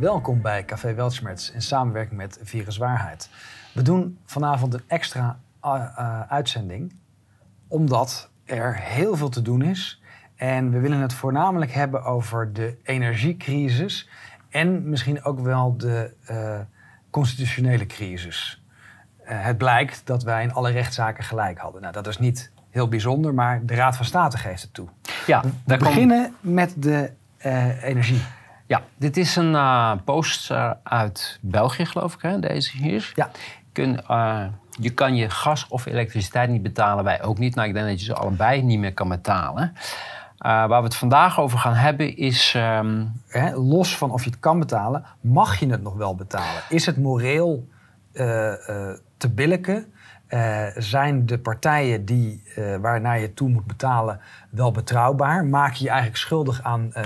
welkom bij Café Weltschmerz in samenwerking met Viruswaarheid. We doen vanavond een extra uh, uh, uitzending, omdat er heel veel te doen is. En we willen het voornamelijk hebben over de energiecrisis en misschien ook wel de uh, constitutionele crisis. het blijkt dat wij in alle rechtszaken gelijk hadden. Nou, dat is niet heel bijzonder, maar de Raad van State geeft het toe. Ja, we beginnen met de energie. Ja, dit is een uh, post uh, uit België, geloof ik, hè, deze hier. Ja. Kun, uh, je kan je gas of elektriciteit niet betalen, wij ook niet. Nou, ik denk dat je ze allebei niet meer kan betalen. waar we het vandaag over gaan hebben is... Um... Hè, los van of je het kan betalen, mag je het nog wel betalen? Is het moreel te billijken? Uh, zijn de partijen die, uh, waarnaar je toe moet betalen wel betrouwbaar? Maak je je eigenlijk schuldig aan uh,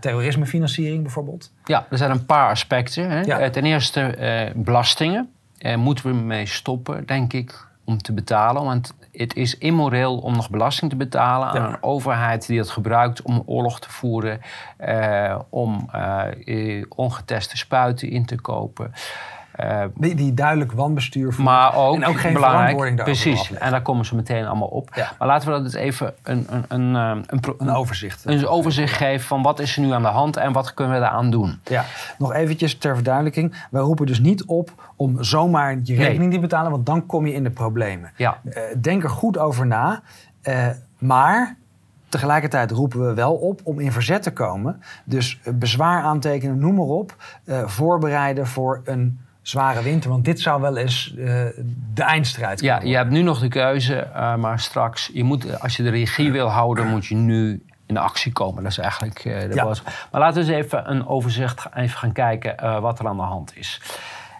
terrorismefinanciering bijvoorbeeld? Ja, er zijn een paar aspecten. Hè? Ja. ten eerste belastingen. moeten we mee stoppen, denk ik, om te betalen. Want het is immoreel om nog belasting te betalen aan een overheid die het gebruikt om oorlog te voeren, om ongeteste spuiten in te kopen. Uh, die, die, duidelijk wanbestuur voert. Maar ook, en ook geen belangrijk, Precies, en daar komen ze meteen allemaal op. Ja. Maar laten we dat eens even een, een, een, een, een overzicht, een overzicht geven van wat is er nu aan de hand en wat kunnen we daaraan doen. Ja, nog eventjes ter verduidelijking. Wij roepen dus niet op om zomaar je rekening nee. te betalen, want dan kom je in de problemen. Ja. Uh, denk er goed over na. Uh, maar Tegelijkertijd roepen we wel op om in verzet te komen. Dus bezwaar aantekenen, noem maar op. Voorbereiden voor een zware winter. Want dit zou wel eens uh, de eindstrijd Ja, je hebt nu nog de keuze, uh, maar straks, je moet, als je de regie wil houden, moet je nu in actie komen. Dat is eigenlijk uh, de Ja. boodschap. Maar laten we eens even een overzicht even gaan kijken wat er aan de hand is.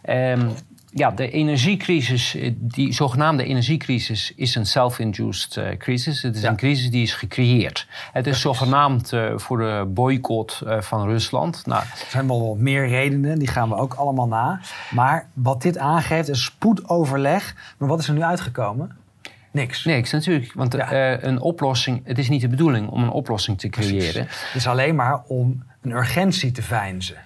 Um, ja, de energiecrisis, die zogenaamde energiecrisis, is een self-induced uh, crisis. Het is Ja. een crisis die is gecreëerd. Het is zogenaamd uh, voor de boycott uh, van Rusland. Nou, Er zijn wel wat meer redenen, die gaan we ook allemaal na. Maar wat dit aangeeft is spoedoverleg. Maar wat is er nu uitgekomen? Niks. niks natuurlijk, want Ja. een oplossing, het is niet de bedoeling om een oplossing te creëren. Het is alleen maar om een urgentie te veinzen.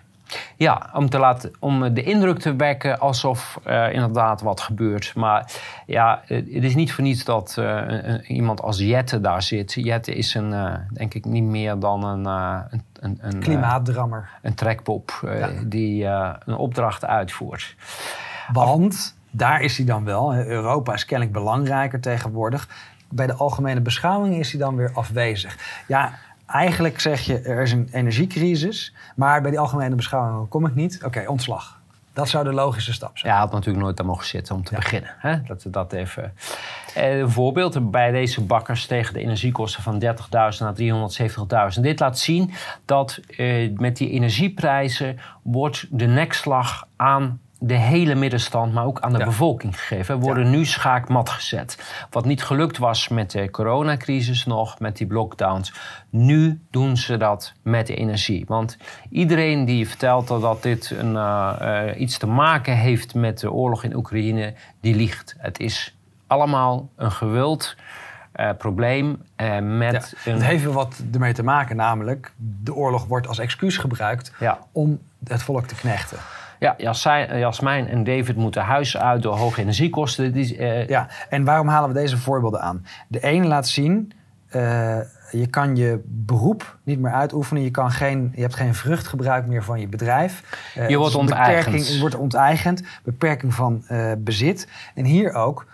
Ja, om, te laten, om de indruk te wekken alsof uh, inderdaad wat gebeurt. Maar ja, het is niet voor niets dat uh, een, iemand als Jette daar zit. Jette is een, uh, denk ik niet meer dan een, een, een, een, Klimaatdrammer. een trekpop Ja. die een opdracht uitvoert. Want daar is hij dan wel. Europa is kennelijk belangrijker tegenwoordig. Bij de algemene beschouwing is hij dan weer afwezig. Ja, eigenlijk zeg je er is een energiecrisis. Maar bij die algemene beschouwing kom ik niet. Oké, ontslag. Dat zou de logische stap zijn. Ja, had natuurlijk nooit daar mogen zitten om te Ja. beginnen. Hè? Dat we dat even. Eh, een voorbeeld bij deze bakkers stegen de energiekosten van 30.000 naar 370.000. Dit laat zien dat eh, met die energieprijzen wordt de nekslag aan de hele middenstand, maar ook aan de Ja. bevolking gegeven. Worden nu schaakmat gezet. Wat niet gelukt was met de coronacrisis nog, met die lockdowns. Nu doen ze dat met de energie. Want iedereen die vertelt dat, dit een, uh, uh, iets te maken heeft met de oorlog in Oekraïne, die liegt. Het is allemaal een gewild uh, probleem uh, met Ja, een... Het heeft wel wat ermee te maken, namelijk de oorlog wordt als excuus gebruikt Ja. om het volk te knechten. Ja, Jasmijn, en David moeten huis uit door hoge energiekosten. Eh, Ja, en waarom halen we deze voorbeelden aan? De ene laat zien, eh, je kan je beroep niet meer uitoefenen. Je, kan geen, je hebt geen vruchtgebruik meer van je bedrijf. Eh, Je wordt dus onteigend. beperking- Je wordt onteigend. Beperking van eh, bezit. En hier ook,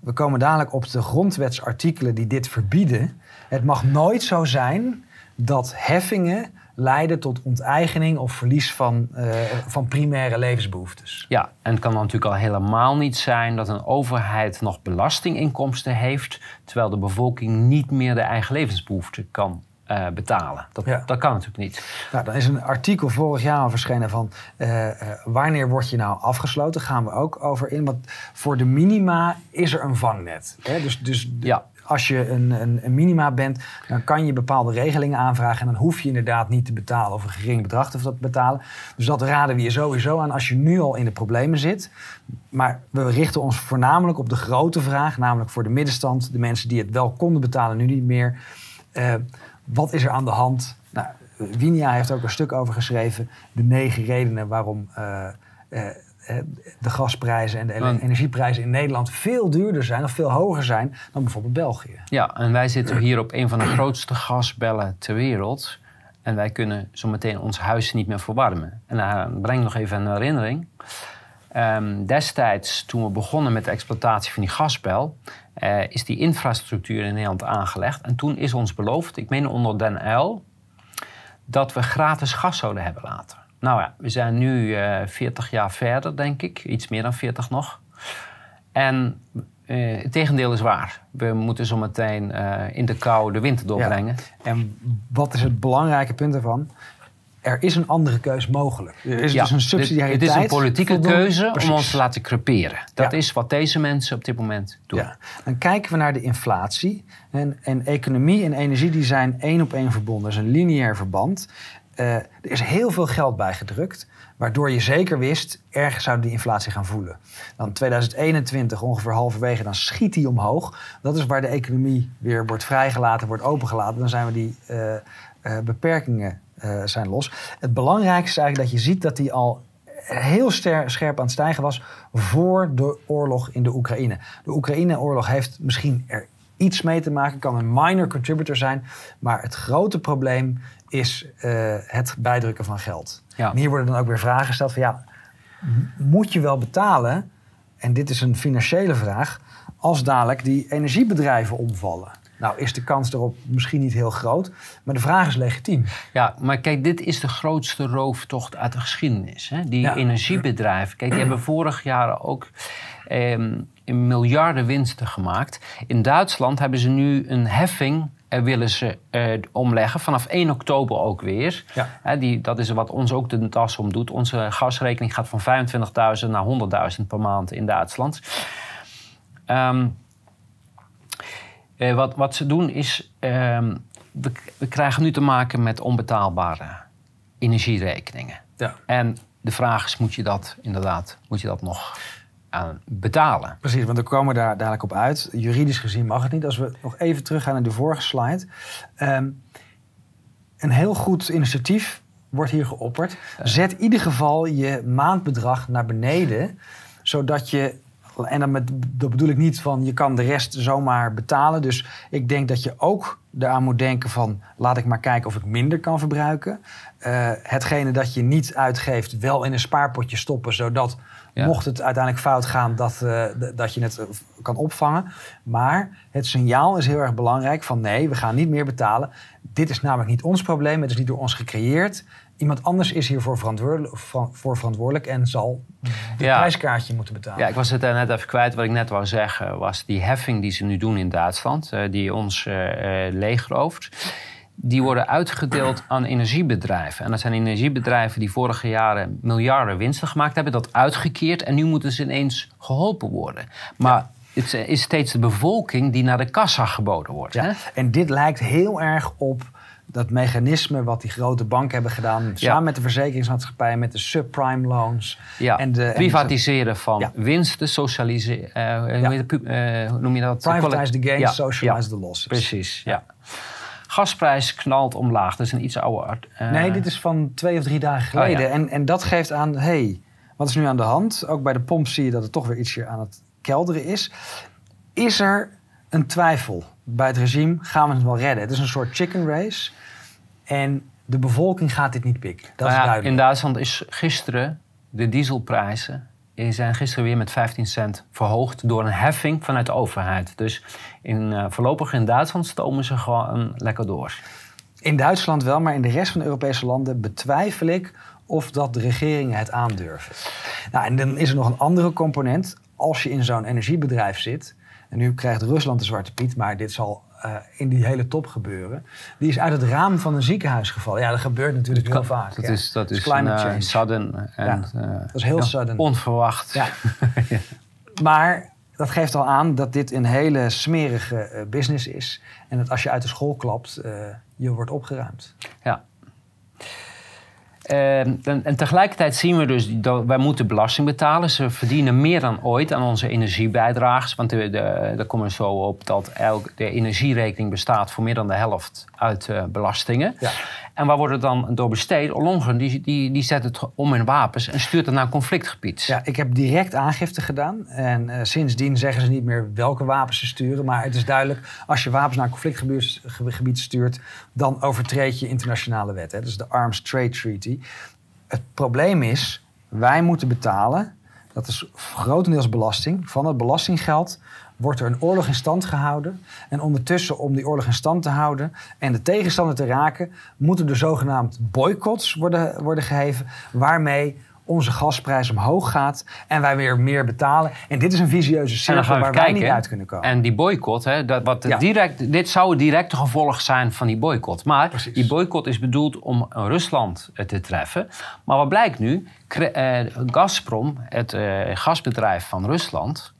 we komen dadelijk op de grondwetsartikelen die dit verbieden. Het mag nooit zo zijn dat heffingen leiden tot onteigening of verlies van, eh, van primaire levensbehoeftes. Ja, en het kan dan natuurlijk al helemaal niet zijn dat een overheid nog belastinginkomsten heeft, terwijl de bevolking niet meer de eigen levensbehoeften kan eh, betalen. Dat, Ja. dat kan natuurlijk niet. Nou, dan is een artikel vorig jaar al verschenen van eh, wanneer word je nou afgesloten? Gaan we ook over in. Want voor de minima is er een vangnet. Hè? Dus, dus Ja. Als je een, een, minima bent, dan kan je bepaalde regelingen aanvragen. En dan hoef je inderdaad niet te betalen of een gering bedrag te betalen. Dus dat raden we je sowieso aan als je nu al in de problemen zit. Maar we richten ons voornamelijk op de grote vraag, namelijk voor de middenstand, de mensen die het wel konden betalen, nu niet meer. Eh, wat is er aan de hand? Nou, Winia heeft ook een stuk over geschreven. De negen redenen waarom eh, eh, de gasprijzen en de Want- energieprijzen in Nederland veel duurder zijn of veel hoger zijn dan bijvoorbeeld België. Ja, en wij zitten hier op een van de grootste gasbellen ter wereld. En wij kunnen zometeen ons huis niet meer verwarmen. En daar breng ik nog even een herinnering. Ehm, destijds, toen we begonnen met de exploitatie van die gasbel, eh, is die infrastructuur in Nederland aangelegd. En toen is ons beloofd, ik meen onder Den Uyl, dat we gratis gas zouden hebben later. Nou ja, we zijn nu eh 40 jaar verder, denk ik. Iets meer dan 40 nog. En eh, het tegendeel is waar. We moeten zometeen eh in de kou de winter doorbrengen. En wat is het belangrijke punt ervan? Er is een andere keus mogelijk. Er is Ja, dus een subsidiariteit. Het is een politieke keuze Precies. om ons te laten creperen. Dat Ja. is wat deze mensen op dit moment doen. Ja. Dan kijken we naar de inflatie. En, en economie en energie die zijn één op één verbonden. Dat is een lineair verband. Eh, er is heel veel geld bijgedrukt. Waardoor je zeker wist, ergens zou die inflatie gaan voelen. Dan 2021, ongeveer halverwege, dan schiet die omhoog. Dat is waar de economie weer wordt vrijgelaten, wordt opengelaten. Dan zijn we die eh, eh, beperkingen zijn los. Het belangrijkste is eigenlijk dat je ziet dat die al heel scherp aan het stijgen was voor de oorlog in de Oekraïne. De Oekraïne-oorlog heeft misschien er iets mee te maken, kan een minor contributor zijn, maar het grote probleem is eh, het bijdrukken van geld. Ja. En hier worden dan ook weer vragen gesteld van ja, moet je wel betalen, en dit is een financiële vraag, als dadelijk die energiebedrijven omvallen? Nou is de kans erop misschien niet heel groot, maar de vraag is legitiem. Ja, maar kijk, dit is de grootste rooftocht uit de geschiedenis. Hè? Die Ja. energiebedrijven. Kijk, die hebben vorig jaar ook een miljarden winsten gemaakt. In Duitsland hebben ze nu een heffing. Eh, willen ze eh, omleggen vanaf 1 oktober ook weer. Ja. Die, dat is wat ons ook de tas om doet. Onze gasrekening gaat van 25.000 naar 100.000 per maand in Duitsland. Ehm, eh, wat, wat ze doen is, ehm, we, we krijgen nu te maken met onbetaalbare energierekeningen. Ja. En de vraag is, moet je dat inderdaad, moet je dat nog aan betalen? Precies, want we komen daar dadelijk op uit. Juridisch gezien mag het niet. Als we nog even teruggaan naar de vorige slide. Ehm, een heel goed initiatief wordt hier geopperd. Zet in ieder geval je maandbedrag naar beneden, zodat je. En dan met, dat bedoel ik niet van je kan de rest zomaar betalen. Dus ik denk dat je ook eraan moet denken van laat ik maar kijken of ik minder kan verbruiken. Eh, hetgene dat je niet uitgeeft wel in een spaarpotje stoppen, zodat Ja. mocht het uiteindelijk fout gaan dat, eh, dat je het eh, kan opvangen. Maar het signaal is heel erg belangrijk van nee, we gaan niet meer betalen. Dit is namelijk niet ons probleem, het is niet door ons gecreëerd. Iemand anders is hiervoor verantwoordelijk, voor verantwoordelijk en zal het Ja. prijskaartje moeten betalen. Ja, ik was het daar net even kwijt. Wat ik net wou zeggen was die heffing die ze nu doen in Duitsland, eh, die ons eh, leegrooft. Die worden uitgedeeld aan energiebedrijven. En dat zijn energiebedrijven die vorige jaren miljarden winsten gemaakt hebben, dat uitgekeerd en nu moeten ze ineens geholpen worden. Maar het is steeds de bevolking die naar de kassa geboden wordt. Ja, Hè? En dit lijkt heel erg op dat mechanisme wat die grote banken hebben gedaan... samen met de verzekeringsmaatschappijen, met de subprime loans. Ja, en de, en de- privatiseren van Ja. winsten, socialiseren. eh, eh, hoe noem je dat? Privatize the gains, Ja, socialize ja. the losses. Precies, ja. Gasprijs knalt omlaag. Dat is een iets ouder... art- eh, Nee, dit is van twee of drie dagen geleden. Oh, ja. en, en dat geeft aan, hey, wat is nu aan de hand? Ook bij de pomp zie je dat het toch weer ietsje aan het kelderen is. Is er een twijfel bij het regime? Gaan we het wel redden? Het is een soort chicken race. En de bevolking gaat dit niet pikken. Dat Nou is ja, duidelijk. in Duitsland is gisteren de dieselprijzen... die zijn gisteren weer met 15 cent verhoogd... door een heffing vanuit de overheid. Dus in, eh, voorlopig in Duitsland stomen ze gewoon lekker door. In Duitsland wel, maar in de rest van de Europese landen betwijfel ik of dat de regeringen het aandurven. Nou, en dan is er nog een andere component. Als je in zo'n energiebedrijf zit, en nu krijgt Rusland de zwarte piet, maar dit zal eh, in die hele top gebeuren. Die is uit het raam van een ziekenhuis gevallen. Ja, dat gebeurt natuurlijk heel vaak. Dat ja. is, dat is climate een, eh, change. sudden. En, eh, dat is heel sudden. Onverwacht. Ja. Maar dat geeft al aan dat dit een hele smerige eh, business is. En dat als je uit de school klapt, eh, je wordt opgeruimd. Ja. Eh, en, en tegelijkertijd zien we dus dat wij moeten belasting betalen. Ze verdienen meer dan ooit aan onze energiebijdrages. Want de, de, daar komen we zo op dat elk, de energierekening bestaat voor meer dan de helft uit uh, belastingen. Ja. En waar wordt het dan door besteed? Ollongren die, die, die zet het om in wapens en stuurt het naar een conflictgebied. Ja, ik heb direct aangifte gedaan. En uh, sindsdien zeggen ze niet meer welke wapens ze sturen. Maar het is duidelijk, als je wapens naar een conflictgebied stuurt... dan overtreed je internationale wet. Hè? Dus de Arms Trade Treaty. Het probleem is, wij moeten betalen... dat is grotendeels belasting. Van het belastinggeld wordt er een oorlog in stand gehouden. En ondertussen, om die oorlog in stand te houden en de tegenstander te raken, moeten er zogenaamd boycotts worden, worden geheven, waarmee onze gasprijs omhoog gaat en wij weer meer betalen. En dit is een visieuze cirkel waar kijken, wij niet uit kunnen komen. En die boycott, hè, dat, wat ja. direct, dit zou het directe gevolg zijn van die boycott. Maar Precies. die boycott is bedoeld om Rusland te treffen. Maar wat blijkt nu? Eh, Gazprom, het uh, gasbedrijf van Rusland,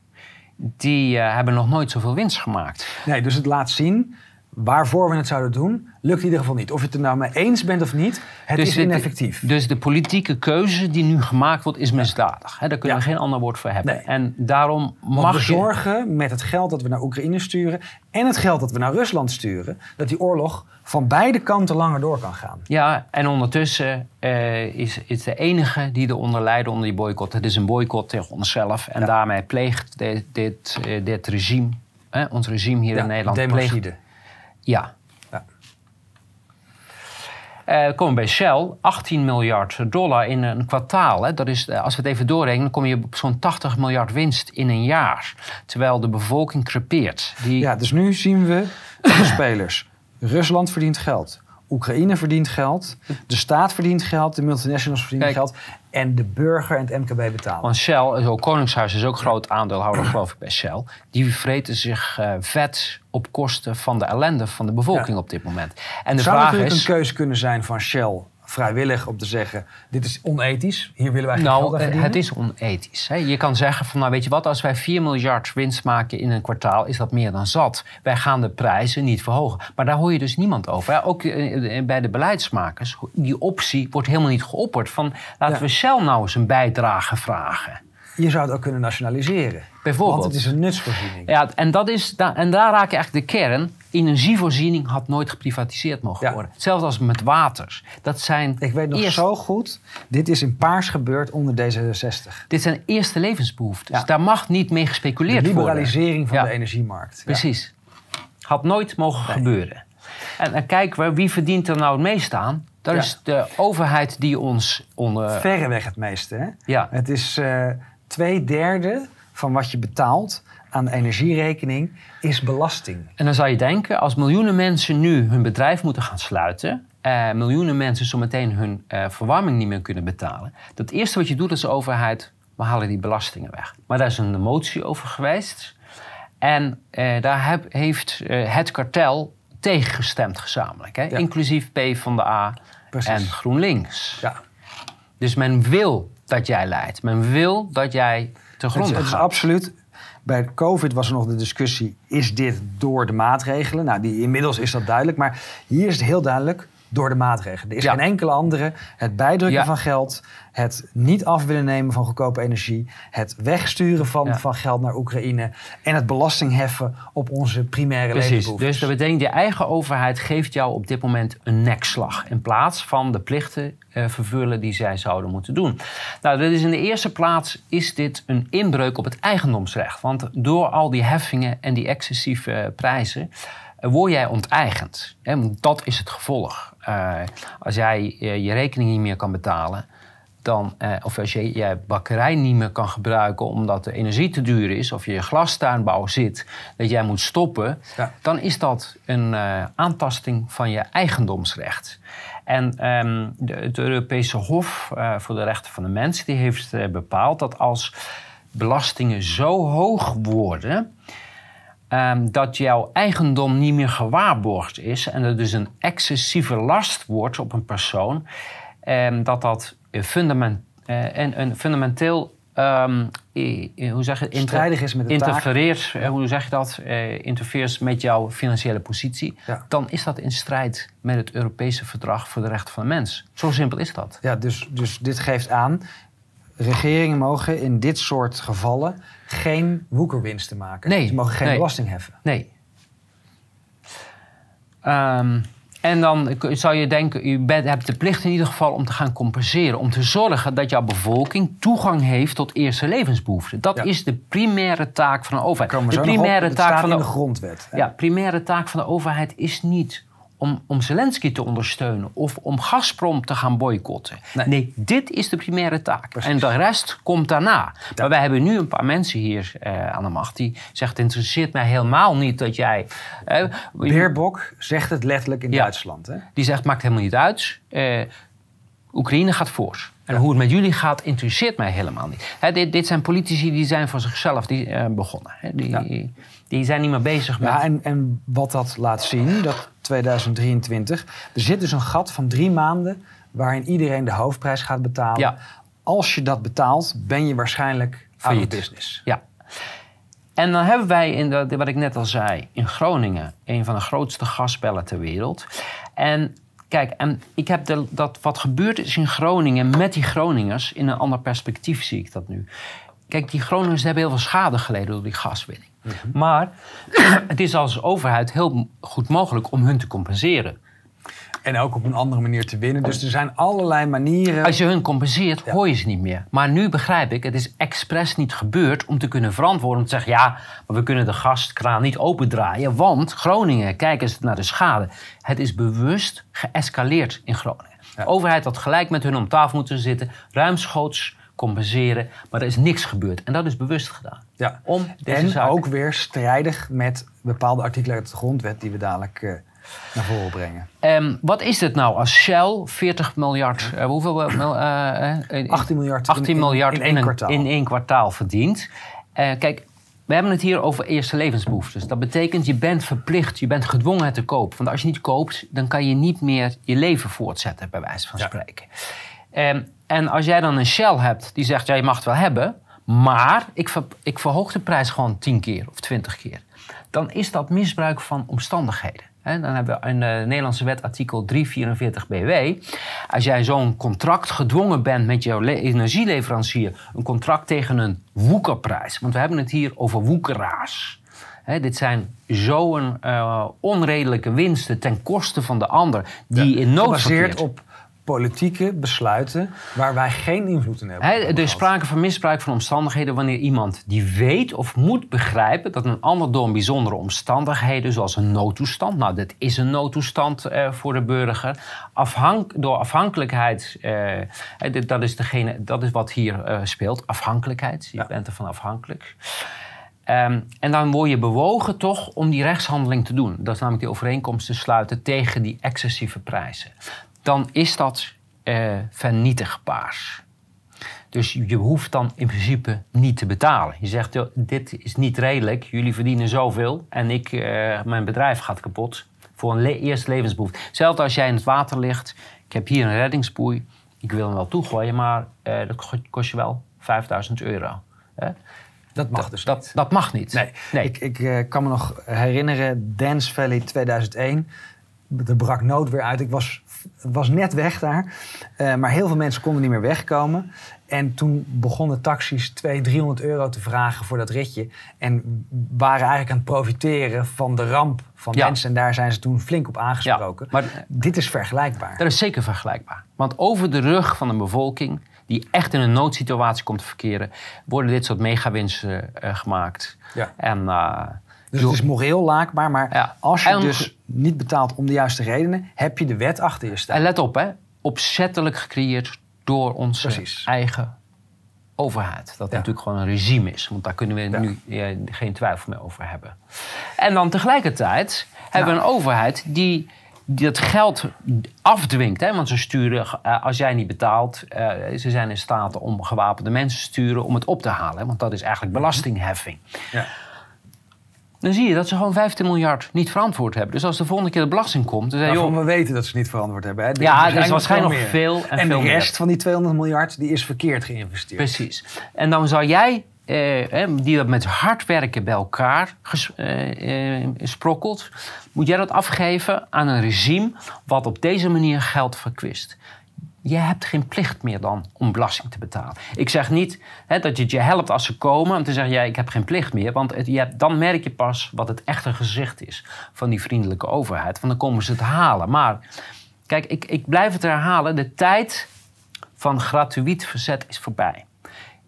die hebben nog nooit zoveel winst gemaakt. Nee, dus het laat zien waarvoor we het zouden doen, lukt in ieder geval niet. Of je het er nou mee eens bent of niet, het dus is ineffectief. Dus de politieke keuze die nu gemaakt wordt, is misdadig. He, daar kunnen ja. we geen ander woord voor hebben. Nee. En daarom mag je... zorgen met het geld dat we naar Oekraïne sturen... en het geld dat we naar Rusland sturen... dat die oorlog van beide kanten langer door kan gaan. Ja, en ondertussen uh, is, is de enige die eronder lijden onder die boycott... het is een boycott tegen onszelf. En Ja. daarmee pleegt dit, dit, eh, dit regime, hè, ons regime hier Ja, in Nederland... pleegt ja. We komen bij Shell, 18 miljard dollar in een kwartaal. Hè. Dat is, eh, als we het even doorrekenen, dan kom je op zo'n 80 miljard winst in een jaar. Terwijl de bevolking crepeert. Die, Ja, dus nu zien we de spelers. Rusland verdient geld. Oekraïne verdient geld. De staat verdient geld. De multinationals verdienen Kijk. geld. En de burger en het MKB betalen. Want Shell, ook Koningshuis is ook groot aandeelhouder, geloof ik, bij Shell. Die vreten zich eh, vet op kosten van de ellende van de bevolking Ja. op dit moment. En de Zou vraag natuurlijk is... een keuze kunnen zijn van Shell vrijwillig om te zeggen... dit is onethisch, hier willen wij geen geld Nou, eh, verdienen? het is onethisch. Hè? Je kan zeggen van, nou weet je wat, als wij 4 miljard winst maken in een kwartaal, is dat meer dan zat. Wij gaan de prijzen niet verhogen. Maar daar hoor je dus niemand over. Hè? Ook eh, eh, bij de beleidsmakers, die optie wordt helemaal niet geopperd. Van, laten Ja. we Shell nou eens een bijdrage vragen. Je zou het ook kunnen nationaliseren. Bijvoorbeeld. Want het is een nutsvoorziening. Ja, en, dat is, en daar raak je eigenlijk de kern. Energievoorziening had nooit geprivatiseerd mogen Ja. worden. Hetzelfde als met waters. Dat zijn Ik weet nog eerst- zo goed, dit is in Paars gebeurd onder D66. Dit zijn eerste levensbehoeftes. Ja. Daar mag niet mee De gespeculeerd worden. liberalisering van Ja. de energiemarkt. Ja. Precies. Had nooit mogen Nee. gebeuren. En dan kijken we, wie verdient er nou het meest aan? Dat is de overheid die ons onder... Verreweg het meeste. Hè? Ja. Het is eh, twee derde van wat je betaalt aan de energierekening is belasting. En dan zou je denken, als miljoenen mensen nu hun bedrijf moeten gaan sluiten... eh, miljoenen mensen zometeen hun eh, verwarming niet meer kunnen betalen... dat eerste wat je doet als overheid, we halen die belastingen weg. Maar daar is een motie over geweest. En eh, daar heb- heeft eh, het kartel tegengestemd gezamenlijk. Hè? Ja. Inclusief PvdA Precies. en GroenLinks. Ja. Dus men wil dat jij leidt. Men wil dat jij te gronden het is gaat. absoluut. Bij COVID was er nog de discussie: is dit door de maatregelen? Nou, die, inmiddels is dat duidelijk. Maar hier is het heel duidelijk door de maatregelen. Er is Ja. geen enkele andere. Het bijdrukken Ja. van geld, het niet af willen nemen van goedkope energie, het wegsturen van, Ja. van geld naar Oekraïne en het belasting heffen op onze primaire Precies. Dus dat betekent, je eigen overheid geeft jou op dit moment een nekslag. In plaats van de plichten eh, vervullen die zij zouden moeten doen. Nou, dat is in de eerste plaats is dit een inbreuk op het eigendomsrecht. Want door al die heffingen en die excessieve eh, prijzen. eh, Word jij onteigend? Dat is het gevolg. Eh, als jij eh, je rekening niet meer kan betalen, dan, eh, of als je je bakkerij niet meer kan gebruiken omdat de energie te duur is, of je glastuinbouw zit, dat jij moet stoppen, Ja. dan is dat een aantasting van je eigendomsrecht. En ehm, de, het Europese Hof voor de Rechten van de Mens die heeft bepaald dat als belastingen zo hoog worden. Ehm, dat jouw eigendom niet meer gewaarborgd is en er dus een excessieve last wordt op een persoon, ehm, dat dat een, fundament, eh, een, een fundamenteel ehm, hoe zeg je, inter- Strijdig is met de taak. interfereert, eh, hoe zeg je dat, eh, interfereert met jouw financiële positie, Ja. dan is dat in strijd met het Europese Verdrag voor de Rechten van de Mens. Zo simpel is dat. Ja, dus, dus dit geeft aan... regeringen mogen in dit soort gevallen geen woekerwinsten maken. Nee, Ze mogen geen nee. belasting heffen. Nee. Ehm, en dan zou je denken, u bent, hebt de plicht in ieder geval om te gaan compenseren. Om te zorgen dat jouw bevolking toegang heeft tot eerste levensbehoeften. Dat Ja. is de primaire taak van de overheid. De op. primaire taak van de, de grondwet. hè? ja, primaire taak van de overheid is niet om, om Zelensky te ondersteunen of om Gazprom te gaan boycotten. Nee. Nee, dit is de primaire taak. Precies. En de rest komt daarna. Maar wij hebben nu een paar mensen hier eh, aan de macht die zeggen: Het interesseert mij helemaal niet dat jij. eh, Beerbok zegt het letterlijk in Ja. Duitsland. Hè? die zegt: Maakt helemaal niet uit. Eh, Oekraïne gaat voor. En hoe het met jullie gaat, interesseert mij helemaal niet. Dit, dit zijn politici die zijn voor zichzelf die, eh, begonnen. Hè. Die, Ja. die zijn niet meer bezig met. Ja, en, en wat dat laat zien, dat 2023, er zit dus een gat van drie maanden waarin iedereen de hoofdprijs gaat betalen. Ja. Als je dat betaalt, ben je waarschijnlijk Failliet. business. Ja. En dan hebben wij, in de, wat ik net al zei, in Groningen een van de grootste gasbellen ter wereld. En kijk, en ik heb de, dat wat gebeurd is in Groningen met die Groningers, in een ander perspectief zie ik dat nu. Kijk, die Groningers hebben heel veel schade geleden door die gaswinning. Maar het is als overheid heel goed mogelijk om hun te compenseren. En ook op een andere manier te winnen. Dus er zijn allerlei manieren. Als je hun compenseert, hoor je ze niet meer. Maar nu begrijp ik, het is expres niet gebeurd om te kunnen verantwoorden. Om te zeggen, ja, maar we kunnen de gaskraan niet opendraaien. Want Groningen, kijk eens naar de schade. Het is bewust geëscaleerd in Groningen. De overheid had gelijk met hun om tafel moeten zitten. Ruimschoots compenseren. Maar er is niks gebeurd. En dat is bewust gedaan. Ja. Om deze en zaak- ook weer strijdig met bepaalde artikelen uit de grondwet die we dadelijk eh, naar voren brengen. Ehm, wat is dit nou als Shell 40 miljard... eh, hoeveel... eh, mil- eh, eh, in- 18 miljard, 18 in, in- miljard in één een- kwartaal. in één kwartaal verdient. Eh, kijk, we hebben het hier over eerste levensbehoeftes. Dat betekent, je bent verplicht, je bent gedwongen het te kopen. Want als je niet koopt, dan kan je niet meer je leven voortzetten, bij wijze van Ja. spreken. Ehm, en als jij dan een Shell hebt die zegt, ja, je mag het wel hebben... maar ik, ver- ik verhoog de prijs gewoon 10 keer of 20 keer... dan is dat misbruik van omstandigheden. Hè, dan hebben we in de Nederlandse wet artikel 344 BW. Als jij zo'n contract gedwongen bent met jouw le- energieleverancier... een contract tegen een woekerprijs... want we hebben het hier over woekeraars... Hè, dit zijn zo'n eh, onredelijke winsten ten koste van de ander... die in nood Gebaseerd op politieke besluiten waar wij geen invloed in hebben. Er is sprake van misbruik van omstandigheden wanneer iemand die weet of moet begrijpen dat een ander door een bijzondere omstandigheden, zoals een noodtoestand, nou, dit is een noodtoestand eh, voor de burger, afhank, door afhankelijkheid, eh, dit- dat, is degene, dat is wat hier eh, speelt, afhankelijkheid. Je Ja. bent ervan afhankelijk. Ehm, en dan word je bewogen toch om die rechtshandeling te doen. Dat is namelijk die overeenkomst te sluiten tegen die excessieve prijzen. Dan is dat eh vernietigbaar. Dus je hoeft dan in principe niet te betalen. Je zegt, joh, dit is niet redelijk, jullie verdienen zoveel... en ik, eh, mijn bedrijf gaat kapot voor een le eerste levensbehoefte. Hetzelfde als jij in het water ligt. Ik heb hier een reddingsboei. Ik wil hem wel toegooien, maar eh, dat ko- kost je wel 5000 euro. Hè? Dat mag dus dat, niet. dat mag niet. Nee, Nee. ik, ik kan me nog herinneren, Dance Valley 2001. Er brak nood weer uit. Ik was, was net weg daar. Eh, maar heel veel mensen konden niet meer wegkomen. En toen begonnen taxis 200, 300 euro te vragen voor dat ritje. En waren eigenlijk aan het profiteren van de ramp van Ja. mensen. En daar zijn ze toen flink op aangesproken. maar- Dit is vergelijkbaar. Dat is zeker vergelijkbaar. Want over de rug van een bevolking die echt in een noodsituatie komt te verkeren, worden dit soort megawinsten eh, gemaakt. Ja. En, eh, Dus het is moreel laakbaar. Maar Ja. als je En- dus niet betaalt om de juiste redenen... heb je de wet achter je staan. en let op, hè, opzettelijk gecreëerd door onze Precies. eigen overheid. Dat Ja. natuurlijk gewoon een regime is. Want daar kunnen we Ja. nu eh, geen twijfel meer over hebben. En dan tegelijkertijd hebben we een overheid die, die dat geld afdwingt. Hè? Want ze sturen, eh, als jij niet betaalt, eh, ze zijn in staat om gewapende mensen te sturen om het op te halen. hè, Want dat is eigenlijk belastingheffing. Ja. Dan zie je dat ze gewoon 15 miljard niet verantwoord hebben. Dus als de volgende keer de belasting komt, dan Waarvan joh, we weten dat ze niet verantwoord hebben. Hè? Ja, Er is waarschijnlijk nog veel en En veel de meer. rest van die 200 miljard die is verkeerd geïnvesteerd. Precies. En dan zou jij, eh, hè, die dat met hard werken bij elkaar ges- eh, eh, sprokkelt, moet jij dat afgeven aan een regime wat op deze manier geld verkwist. Je hebt geen plicht meer dan om belasting te betalen. Ik zeg niet hè, dat je het je helpt als ze komen om te zeggen: ja, ik heb geen plicht meer. Want je hebt, dan merk je pas wat het echte gezicht is van die vriendelijke overheid. Want dan komen ze het halen. Maar kijk, ik, ik blijf het herhalen: de tijd van gratuit verzet is voorbij.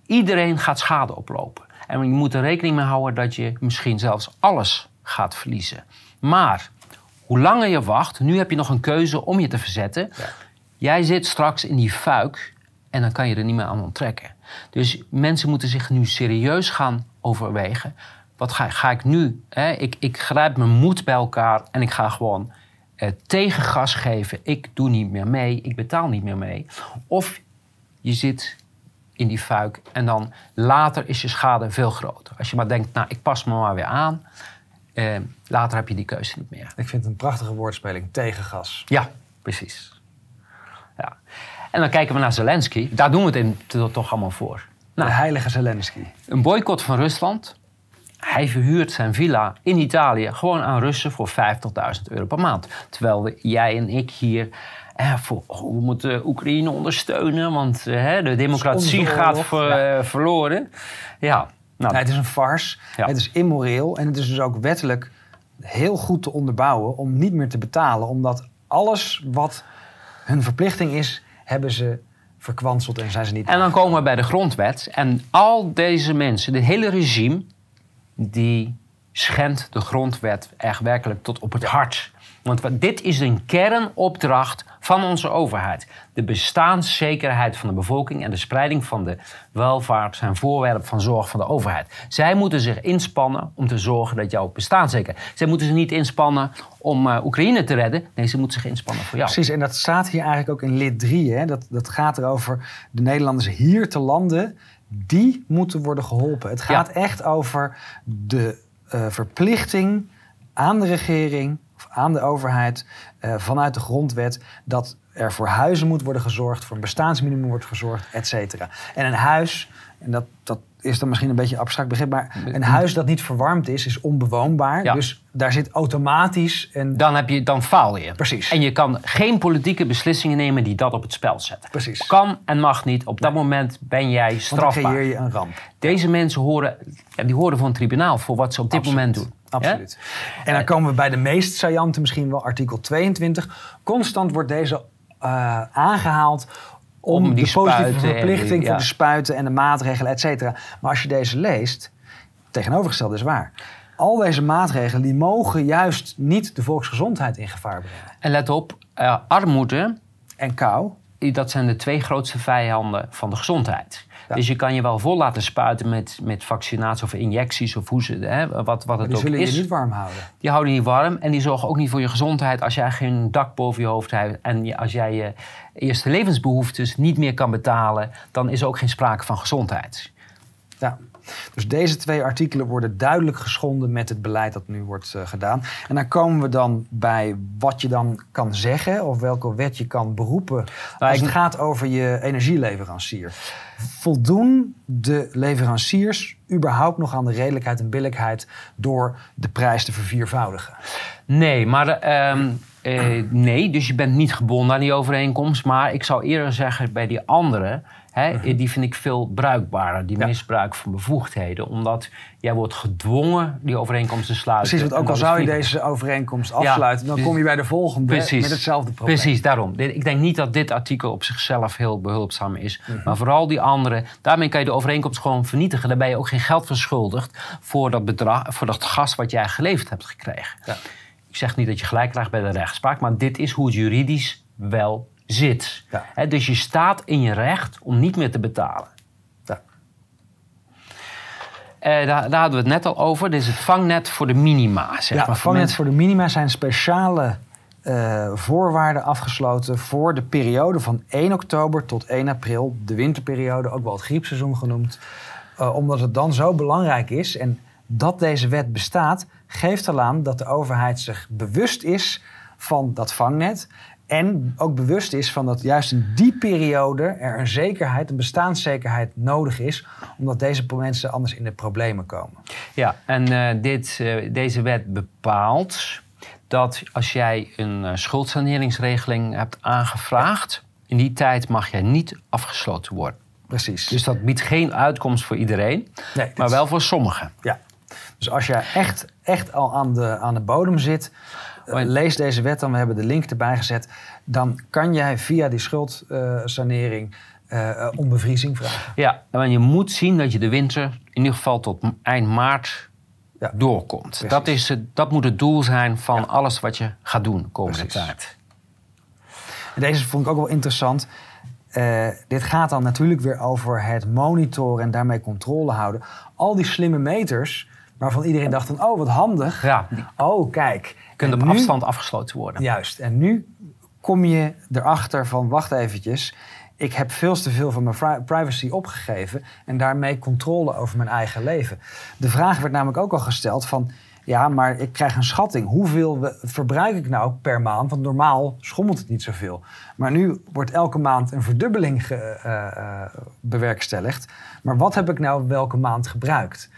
Iedereen gaat schade oplopen. En je moet er rekening mee houden dat je misschien zelfs alles gaat verliezen. Maar hoe langer je wacht, nu heb je nog een keuze om je te verzetten. Jij zit straks in die fuik en dan kan je er niet meer aan onttrekken. Dus mensen moeten zich nu serieus gaan overwegen. Wat ga, ga ik nu? Hè? Ik, ik grijp mijn moed bij elkaar en ik ga gewoon eh, tegengas geven. Ik doe niet meer mee, ik betaal niet meer mee. Of je zit in die fuik en dan later is je schade veel groter. Als je maar denkt, nou, ik pas me maar weer aan. eh, later heb je die keuze niet meer. Ik vind het een prachtige woordspeling. Tegengas. Ja, precies. Ja. En dan kijken we naar Zelensky. Daar doen we het in, to- toch allemaal voor. Nou, de heilige Zelensky. een boycott van Rusland. Hij verhuurt zijn villa in Italië gewoon aan Russen voor 50.000 euro per maand. Terwijl we, jij en ik hier. Eh, voor, oh, we moeten Oekraïne ondersteunen, want eh, de democratie gaat oorlog, ver- ja. eh, verloren. Ja, nou, Nee, het is een farce. Ja. Het is immoreel. En het is dus ook wettelijk heel goed te onderbouwen om niet meer te betalen. Omdat alles wat hun verplichting is, hebben ze verkwanseld en zijn ze niet. En dan komen we bij de grondwet. En al deze mensen, dit hele regime, die schendt de grondwet echt werkelijk tot op het hart. Want dit is een kernopdracht van onze overheid. De bestaanszekerheid van de bevolking en de spreiding van de welvaart zijn voorwerp van zorg van de overheid. Zij moeten zich inspannen om te zorgen dat jouw bestaanszekerheid. Zij moeten zich niet inspannen om eh, Oekraïne te redden. Nee, ze moeten zich inspannen voor jou. Precies, en dat staat hier eigenlijk ook in lid 3. Hè? Dat, dat gaat erover de Nederlanders hier te landen, die moeten worden geholpen. Het gaat echt over de eh, verplichting aan de regering aan de overheid eh, vanuit de grondwet dat er voor huizen moet worden gezorgd, voor een bestaansminimum wordt gezorgd, et cetera. En een huis, en dat, dat is dan misschien een beetje een abstract begrip, maar een huis dat niet verwarmd is, is onbewoonbaar. Ja. Dus daar zit automatisch een Dan, heb je, dan faal je. Precies. En je kan geen politieke beslissingen nemen die dat op het spel zetten. Precies. Kan en mag niet. Op dat moment ben jij Want dan strafbaar. creëer je een ramp. Deze mensen horen, ja, die horen voor een tribunaal voor wat ze op dit Absoluut. moment doen. Absoluut. En dan komen we bij de meest saillante misschien wel, artikel 22. Constant wordt deze eh, aangehaald om, Om die de positieve verplichting die- voor de spuiten en de maatregelen, et cetera. Maar als je deze leest, tegenovergesteld is waar. Al deze maatregelen die mogen juist niet de volksgezondheid in gevaar brengen. En let op, eh, armoede, En kou, dat zijn de twee grootste vijanden van de gezondheid. Ja. Dus je kan je wel vol laten spuiten met, met vaccinatie of injecties of hoe ze, hè, wat, wat het die ook zullen is. je niet warm houden. Die houden je niet warm en die zorgen ook niet voor je gezondheid als jij geen dak boven je hoofd hebt en je- als jij je eerste levensbehoeftes niet meer kan betalen, dan is er ook geen sprake van gezondheid. Ja. Dus deze twee artikelen worden duidelijk geschonden met het beleid dat nu wordt eh, gedaan. En dan komen we dan bij wat je dan kan zeggen of welke wet je kan beroepen als Nou, ik- het gaat over je energieleverancier. Voldoen de leveranciers überhaupt nog aan de redelijkheid en billijkheid door de prijs te verviervoudigen? Nee, maar ehm, eh, nee, dus je bent niet gebonden aan die overeenkomst. Maar ik zou eerder zeggen bij die andere, hè, die vind ik veel bruikbaarder. Die Ja. misbruik van bevoegdheden. Omdat jij wordt gedwongen die overeenkomst te sluiten. Precies, want ook al zou je deze overeenkomst afsluiten, dan dus- kom je bij de volgende Precies. met hetzelfde probleem. Precies, daarom. Ik denk niet dat dit artikel op zichzelf heel behulpzaam is. Mhm. Maar vooral die andere. Daarmee kan je de overeenkomst gewoon vernietigen. Dan ben je ook geen geld verschuldigd voor dat, bedrag, voor dat gas wat jij geleverd hebt gekregen. Ja. Ik zeg niet dat je gelijk krijgt bij de rechtspraak, maar dit is hoe het juridisch wel zit. Ja. Dus je staat in je recht om niet meer te betalen. Ja. Eh, daar, daar hadden we het net al over. Dit is het vangnet voor de minima. Zeg Ja, maar, vangnet mensen- voor de minima zijn speciale eh, voorwaarden afgesloten voor de periode van 1 oktober tot 1 april, de winterperiode, ook wel het griepseizoen genoemd. Eh, omdat het dan zo belangrijk is en dat deze wet bestaat, geeft al aan dat de overheid zich bewust is van dat vangnet. En ook bewust is van dat juist in die periode er een zekerheid, een bestaanszekerheid nodig is. Omdat deze mensen anders in de problemen komen. Ja, en uh, dit, uh, deze wet bepaalt dat als jij een uh, schuldsaneringsregeling hebt aangevraagd, in die tijd mag jij niet afgesloten worden. Precies. Dus dat biedt geen uitkomst voor iedereen, nee, maar wel voor sommigen. Ja. Dus als jij echt, echt al aan de, aan de bodem zit, lees deze wet dan. We hebben de link erbij gezet. Dan kan jij via die schuldsanering uh, om bevriezing vragen. Ja, en je moet zien dat je de winter in ieder geval tot eind maart ja. doorkomt. Dat, is het, dat moet het doel zijn van ja. alles wat je gaat doen komende Precies. tijd. En deze vond ik ook wel interessant. Uh, dit gaat dan natuurlijk weer over het monitoren en daarmee controle houden. Al die slimme meters waarvan iedereen dacht van, oh wat handig. Ja. Oh kijk. Kunnen op nu, afstand afgesloten worden. Juist. En nu kom je erachter van, wacht eventjes. Ik heb veel te veel van mijn privacy opgegeven en daarmee controle over mijn eigen leven. De vraag werd namelijk ook al gesteld van, ja, maar ik krijg een schatting. Hoeveel verbruik ik nou per maand? Want normaal schommelt het niet zoveel. Maar nu wordt elke maand een verdubbeling ge, uh, uh, bewerkstelligd. Maar wat heb ik nou welke maand gebruikt?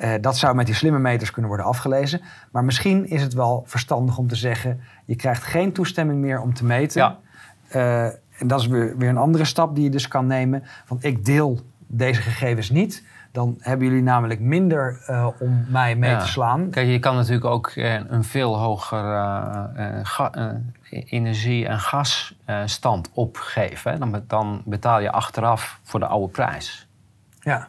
Uh, dat zou met die slimme meters kunnen worden afgelezen. Maar misschien is het wel verstandig om te zeggen: je krijgt geen toestemming meer om te meten. Ja. Uh, en dat is weer, weer een andere stap die je dus kan nemen. Van ik deel deze gegevens niet. Dan hebben jullie namelijk minder uh, om mij mee ja. te slaan. Kijk, je kan natuurlijk ook een veel hoger energie- en gasstand opgeven. Dan, dan betaal je achteraf voor de oude prijs. Ja.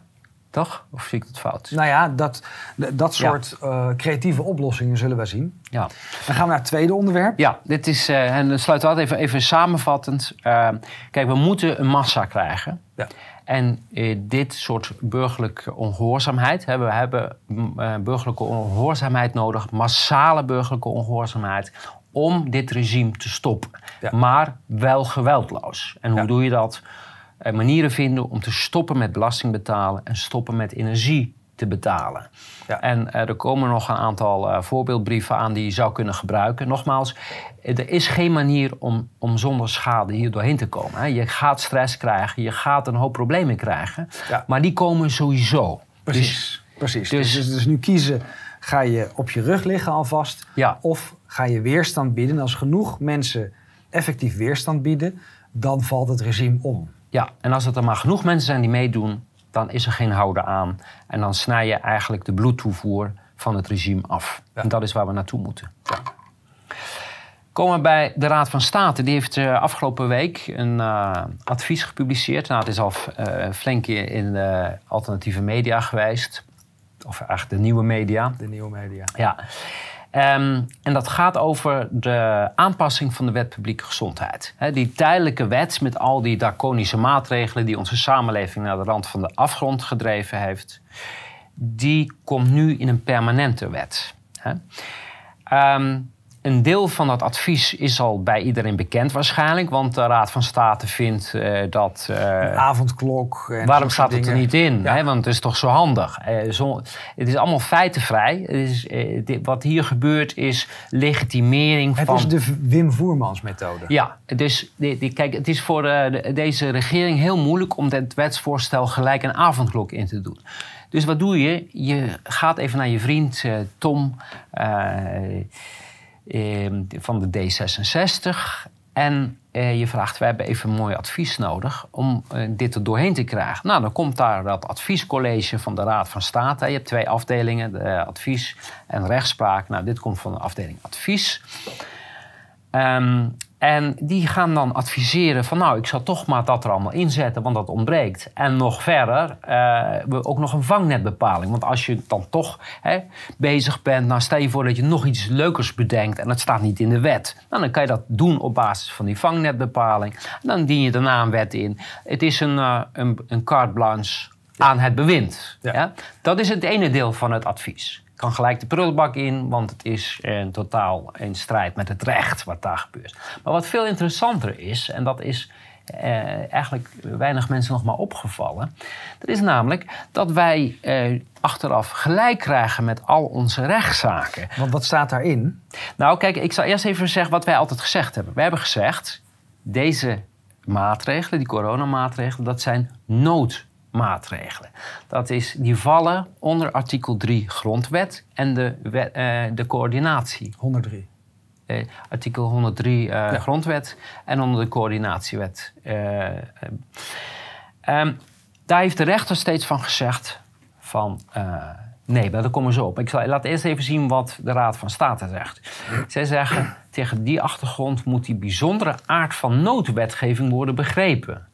Toch? Of zie ik het fout? Nou ja, dat, dat soort ja. uh, creatieve oplossingen zullen we zien. Ja. Dan gaan we naar het tweede onderwerp. Ja, dit is, uh, en sluiten we even, even samenvattend. Uh, kijk, we moeten een massa krijgen. Ja. En dit soort burgerlijke ongehoorzaamheid, hè, we hebben burgerlijke ongehoorzaamheid nodig, massale burgerlijke ongehoorzaamheid, om dit regime te stoppen. Ja. Maar wel geweldloos. En hoe doe je dat? Eh, manieren vinden om te stoppen met belasting betalen en stoppen met energie te betalen. Ja. En eh, er komen nog een aantal eh, voorbeeldbrieven aan die je zou kunnen gebruiken. Nogmaals, er is geen manier om, om zonder schade hier doorheen te komen. Hè. Je gaat stress krijgen, je gaat een hoop problemen krijgen, Ja. maar die komen sowieso. Precies. Precies. dus- Dus, dus, dus nu kiezen, ga je op je rug liggen alvast? Ja. Of ga je weerstand bieden? En als genoeg mensen effectief weerstand bieden, dan valt het regime om. Ja, en als het er maar genoeg mensen zijn die meedoen, dan is er geen houden aan. En dan snij je eigenlijk de bloedtoevoer van het regime af. Ja. En dat is waar we naartoe moeten. Komen we bij de Raad van State. Die heeft eh, afgelopen week een eh, advies gepubliceerd. Nou, het is al eh, flink in de alternatieve media geweest. Of eigenlijk de nieuwe media. De nieuwe media. Ja. Ehm, en dat gaat over de aanpassing van de wet publieke gezondheid. Die tijdelijke wet met al die draconische maatregelen die onze samenleving naar de rand van de afgrond gedreven heeft, die komt nu in een permanente wet. Ehm, een deel van dat advies is al bij iedereen bekend waarschijnlijk, want de Raad van State vindt eh, dat. eh, Avondklok. En Waarom staat het er niet in? Ja. Hè? Want het is toch zo handig. Eh, zo, het is allemaal feitenvrij. Het is, dit- wat hier gebeurt is legitimering Het van... is de Wim Voermans methode. Ja, dus die, die- kijk, het is voor de- deze regering heel moeilijk om dit wetsvoorstel gelijk een avondklok in te doen. Dus wat doe je? Je gaat even naar je vriend Tom van de D66 en eh, je vraagt, we hebben even mooi advies nodig om eh, dit er doorheen te krijgen. Nou, dan komt daar dat adviescollege van de Raad van State. Je hebt twee afdelingen, de advies en rechtspraak. Nou, dit komt van de afdeling advies. Ehm, en die gaan dan adviseren van nou, ik zal toch maar dat er allemaal inzetten, want dat ontbreekt. En nog verder, eh, we ook nog een vangnetbepaling. Want als je dan toch hè, bezig bent, nou stel je voor dat je nog iets leukers bedenkt en het staat niet in de wet. Nou, dan kan je dat doen op basis van die vangnetbepaling. En dan dien je daarna een wet in. Het is een, eh, een, een carte blanche aan het bewind. Ja. Ja? Dat is het ene deel van het advies. Kan gelijk de prullenbak in, want het is eh, totaal in strijd met het recht wat daar gebeurt. Maar wat veel interessanter is, en dat is eh, eigenlijk weinig mensen nog maar opgevallen. Dat is namelijk dat wij eh, achteraf gelijk krijgen met al onze rechtszaken. Want wat staat daarin? Nou, kijk, ik zal eerst even zeggen wat wij altijd gezegd hebben. Wij hebben gezegd, deze maatregelen, die coronamaatregelen, dat zijn noodmaatregelen. Dat is, die vallen onder artikel 3 grondwet en de, wet- eh, de coördinatie. 103. Eh, artikel 103 eh, grondwet en onder de coördinatiewet. Eh, eh, ehm, daar heeft de rechter steeds van gezegd van... nee, daar komen zo op. Ik zal, laat eerst even zien wat de Raad van State zegt. Zij zeggen, tegen die achtergrond moet die bijzondere aard van noodwetgeving worden begrepen.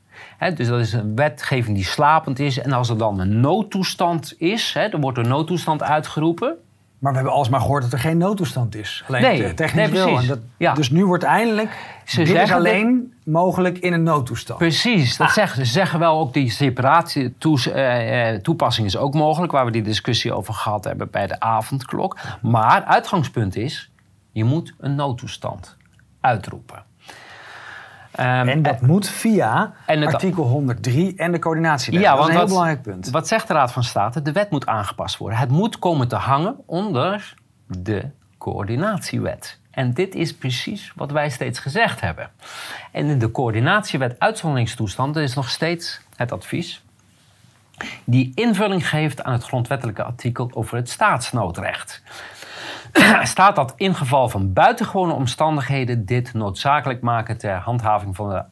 Dus dat is een wetgeving die slapend is. En als er dan een noodtoestand is, hè, er wordt een noodtoestand uitgeroepen... Maar we hebben alsmaar gehoord dat er geen noodtoestand is. Alleen Nee, te- technisch nee. En dat, Ja. Dus nu wordt eindelijk... Ze dit is alleen mogelijk in een noodtoestand. Precies, dat zeggen ze. Ze zeggen wel ook die separatie toes- eh, eh, toepassing is ook mogelijk, waar we die discussie over gehad hebben bij de avondklok. Maar uitgangspunt is, je moet een noodtoestand uitroepen. Ehm, En dat moet via en het- artikel 103 en de coördinatiewet. ja, dat is want een heel wat, belangrijk punt. Wat zegt de Raad van State? De wet moet aangepast worden. Het moet komen te hangen onder de coördinatiewet. En dit is precies wat wij steeds gezegd hebben. En in de coördinatiewet uitzonderingstoestanden is nog steeds het advies die invulling geeft aan het grondwettelijke artikel over het staatsnoodrecht. Staat dat in geval van buitengewone omstandigheden dit noodzakelijk maken ter handhaving van de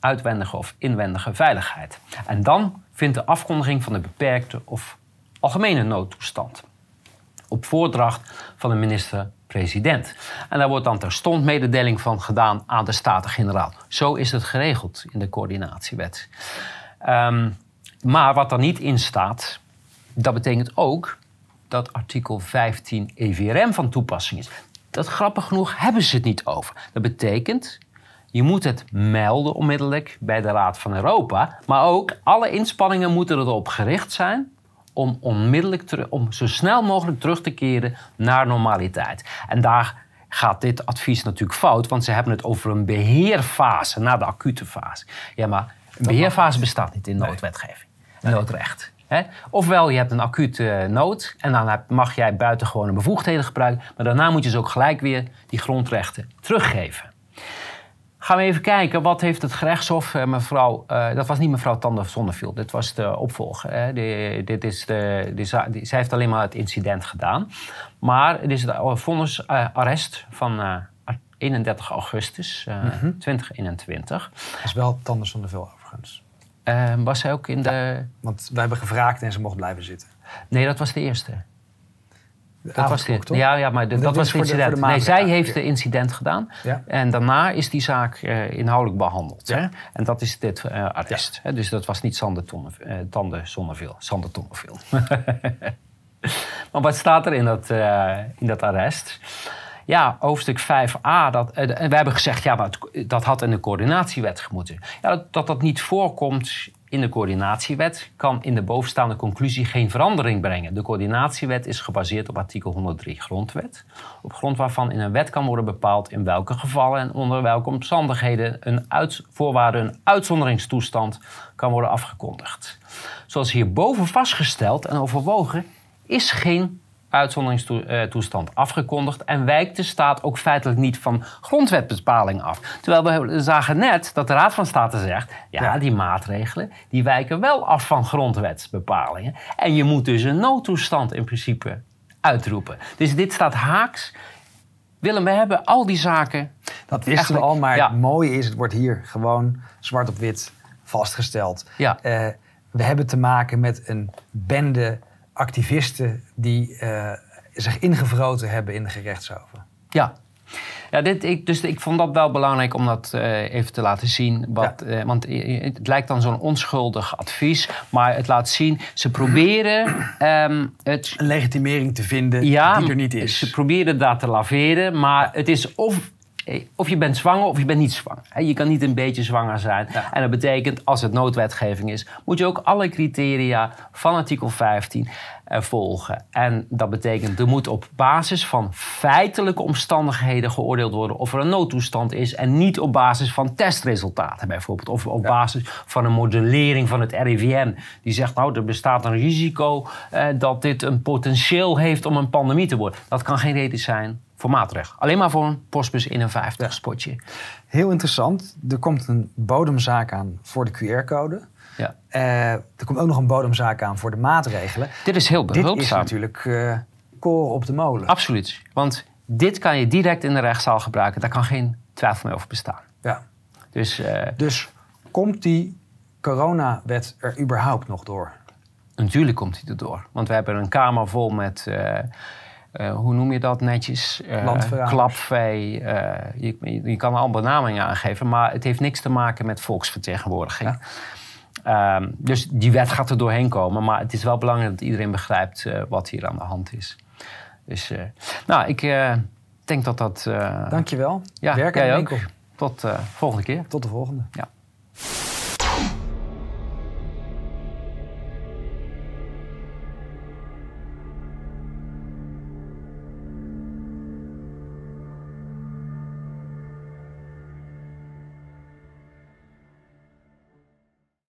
uitwendige of inwendige veiligheid. En dan vindt de afkondiging van de beperkte of algemene noodtoestand op voordracht van de minister-president. En daar wordt dan terstond mededeling van gedaan aan de Staten-Generaal. Zo is het geregeld in de coördinatiewet. Ehm, maar wat er niet in staat, dat betekent ook dat artikel 15 EVRM van toepassing is. Dat grappig genoeg hebben ze het niet over. Dat betekent, je moet het melden onmiddellijk bij de Raad van Europa. Maar ook alle inspanningen moeten erop gericht zijn om onmiddellijk om zo snel mogelijk terug te keren naar normaliteit. En daar gaat dit advies natuurlijk fout, want ze hebben het over een beheerfase na de acute fase. Ja, maar een beheerfase bestaat niet in noodwetgeving, noodrecht. Hè? Ofwel, je hebt een acute nood en dan mag jij buitengewone bevoegdheden gebruiken, maar daarna moet je ze ook gelijk weer die grondrechten teruggeven. Gaan we even kijken, wat heeft het gerechtshof, eh, mevrouw... eh, dat was niet mevrouw Tander Zonneviel, dit was de opvolger. Hè. Dit is de, zij heeft alleen maar het incident gedaan. Maar het is de vonnis eh, arrest van eh, 31 augustus eh, 2021. Dat is wel Tanders van de Veel overigens. Eh, was zij ook in de... Want wij hebben gevraagd en ze mocht blijven zitten. Nee, dat was de eerste. De Dat was dit. Ja, ja, maar de- dat was het voor de- de incident. nee, zij heeft de incident gedaan. Ja. En daarna is die zaak eh, inhoudelijk behandeld. Ja. Hè? En dat is dit eh, arrest. Hè? Dus dat was niet Sander eh, Tande Zonneveel. Sander Tonneveel. maar wat staat er in dat, in dat arrest? Ja, hoofdstuk 5a. Dat, eh, en we hebben gezegd, ja, maar dat had in de coördinatiewet gemoeten. Ja, dat, dat dat niet voorkomt in de coördinatiewet... kan in de bovenstaande conclusie geen verandering brengen. De coördinatiewet is gebaseerd op artikel 103 grondwet. Op grond waarvan in een wet kan worden bepaald... in welke gevallen en onder welke omstandigheden... een uit, voorwaarde een uitzonderingstoestand kan worden afgekondigd. Zoals hierboven vastgesteld en overwogen... is geen uitzonderingstoestand afgekondigd en wijkt de staat ook feitelijk niet van grondwetbepaling af. Terwijl we zagen net dat de Raad van State zegt, ja, Ja. die maatregelen die wijken wel af van grondwetsbepalingen. En je moet dus een noodtoestand in principe uitroepen. Dus dit staat haaks. Willem, we hebben al die zaken. Dat wisten we al, maar ja. het mooie is, het wordt hier gewoon zwart op wit vastgesteld. Ja. Eh, we hebben te maken met een bende activisten die eh, zich ingevroten hebben in de gerechtshoven. Ja. Ja, dit, ik, dus ik vond dat wel belangrijk om dat eh, even te laten zien. Wat, eh, want het lijkt dan zo'n onschuldig advies. Maar het laat zien, ze proberen ehm, het Een legitimering te vinden ja, die er niet is. Ze proberen daar te laveren, maar het is of of je bent zwanger of je bent niet zwanger. Je kan niet een beetje zwanger zijn. Ja. En dat betekent, als het noodwetgeving is, moet je ook alle criteria van artikel 15 eh, volgen. En dat betekent, er moet op basis van feitelijke omstandigheden geoordeeld worden of er een noodtoestand is. En niet op basis van testresultaten bijvoorbeeld. Of op basis van een modellering van het RIVM. Die zegt, nou, er bestaat een risico eh, dat dit een potentieel heeft om een pandemie te worden. Dat kan geen reden zijn voor. Alleen maar voor een postbus 51 spotje. Heel interessant. Er komt een bodemzaak aan voor de QR-code. Ja. Eh, er komt ook nog een bodemzaak aan voor de maatregelen. Dit is heel Dit is behulpzaam. natuurlijk eh koren op de molen. Absoluut. Want dit kan je direct in de rechtszaal gebruiken. Daar kan geen twijfel meer over bestaan. Ja. Dus eh, Dus komt die coronawet er überhaupt nog door? natuurlijk komt hij erdoor. Want we hebben een kamer vol met, eh, hoe noem je dat netjes? Landverraders. klapvee. eh, je, je kan er al benamingen aangeven. Maar het heeft niks te maken met volksvertegenwoordiging. Ehm, dus die wet gaat er doorheen komen. Maar het is wel belangrijk dat iedereen begrijpt wat hier aan de hand is. Dus, nou, ik denk dat dat... Dankjewel. ja, Werk ook. Tot de volgende keer. Tot de volgende. Ja.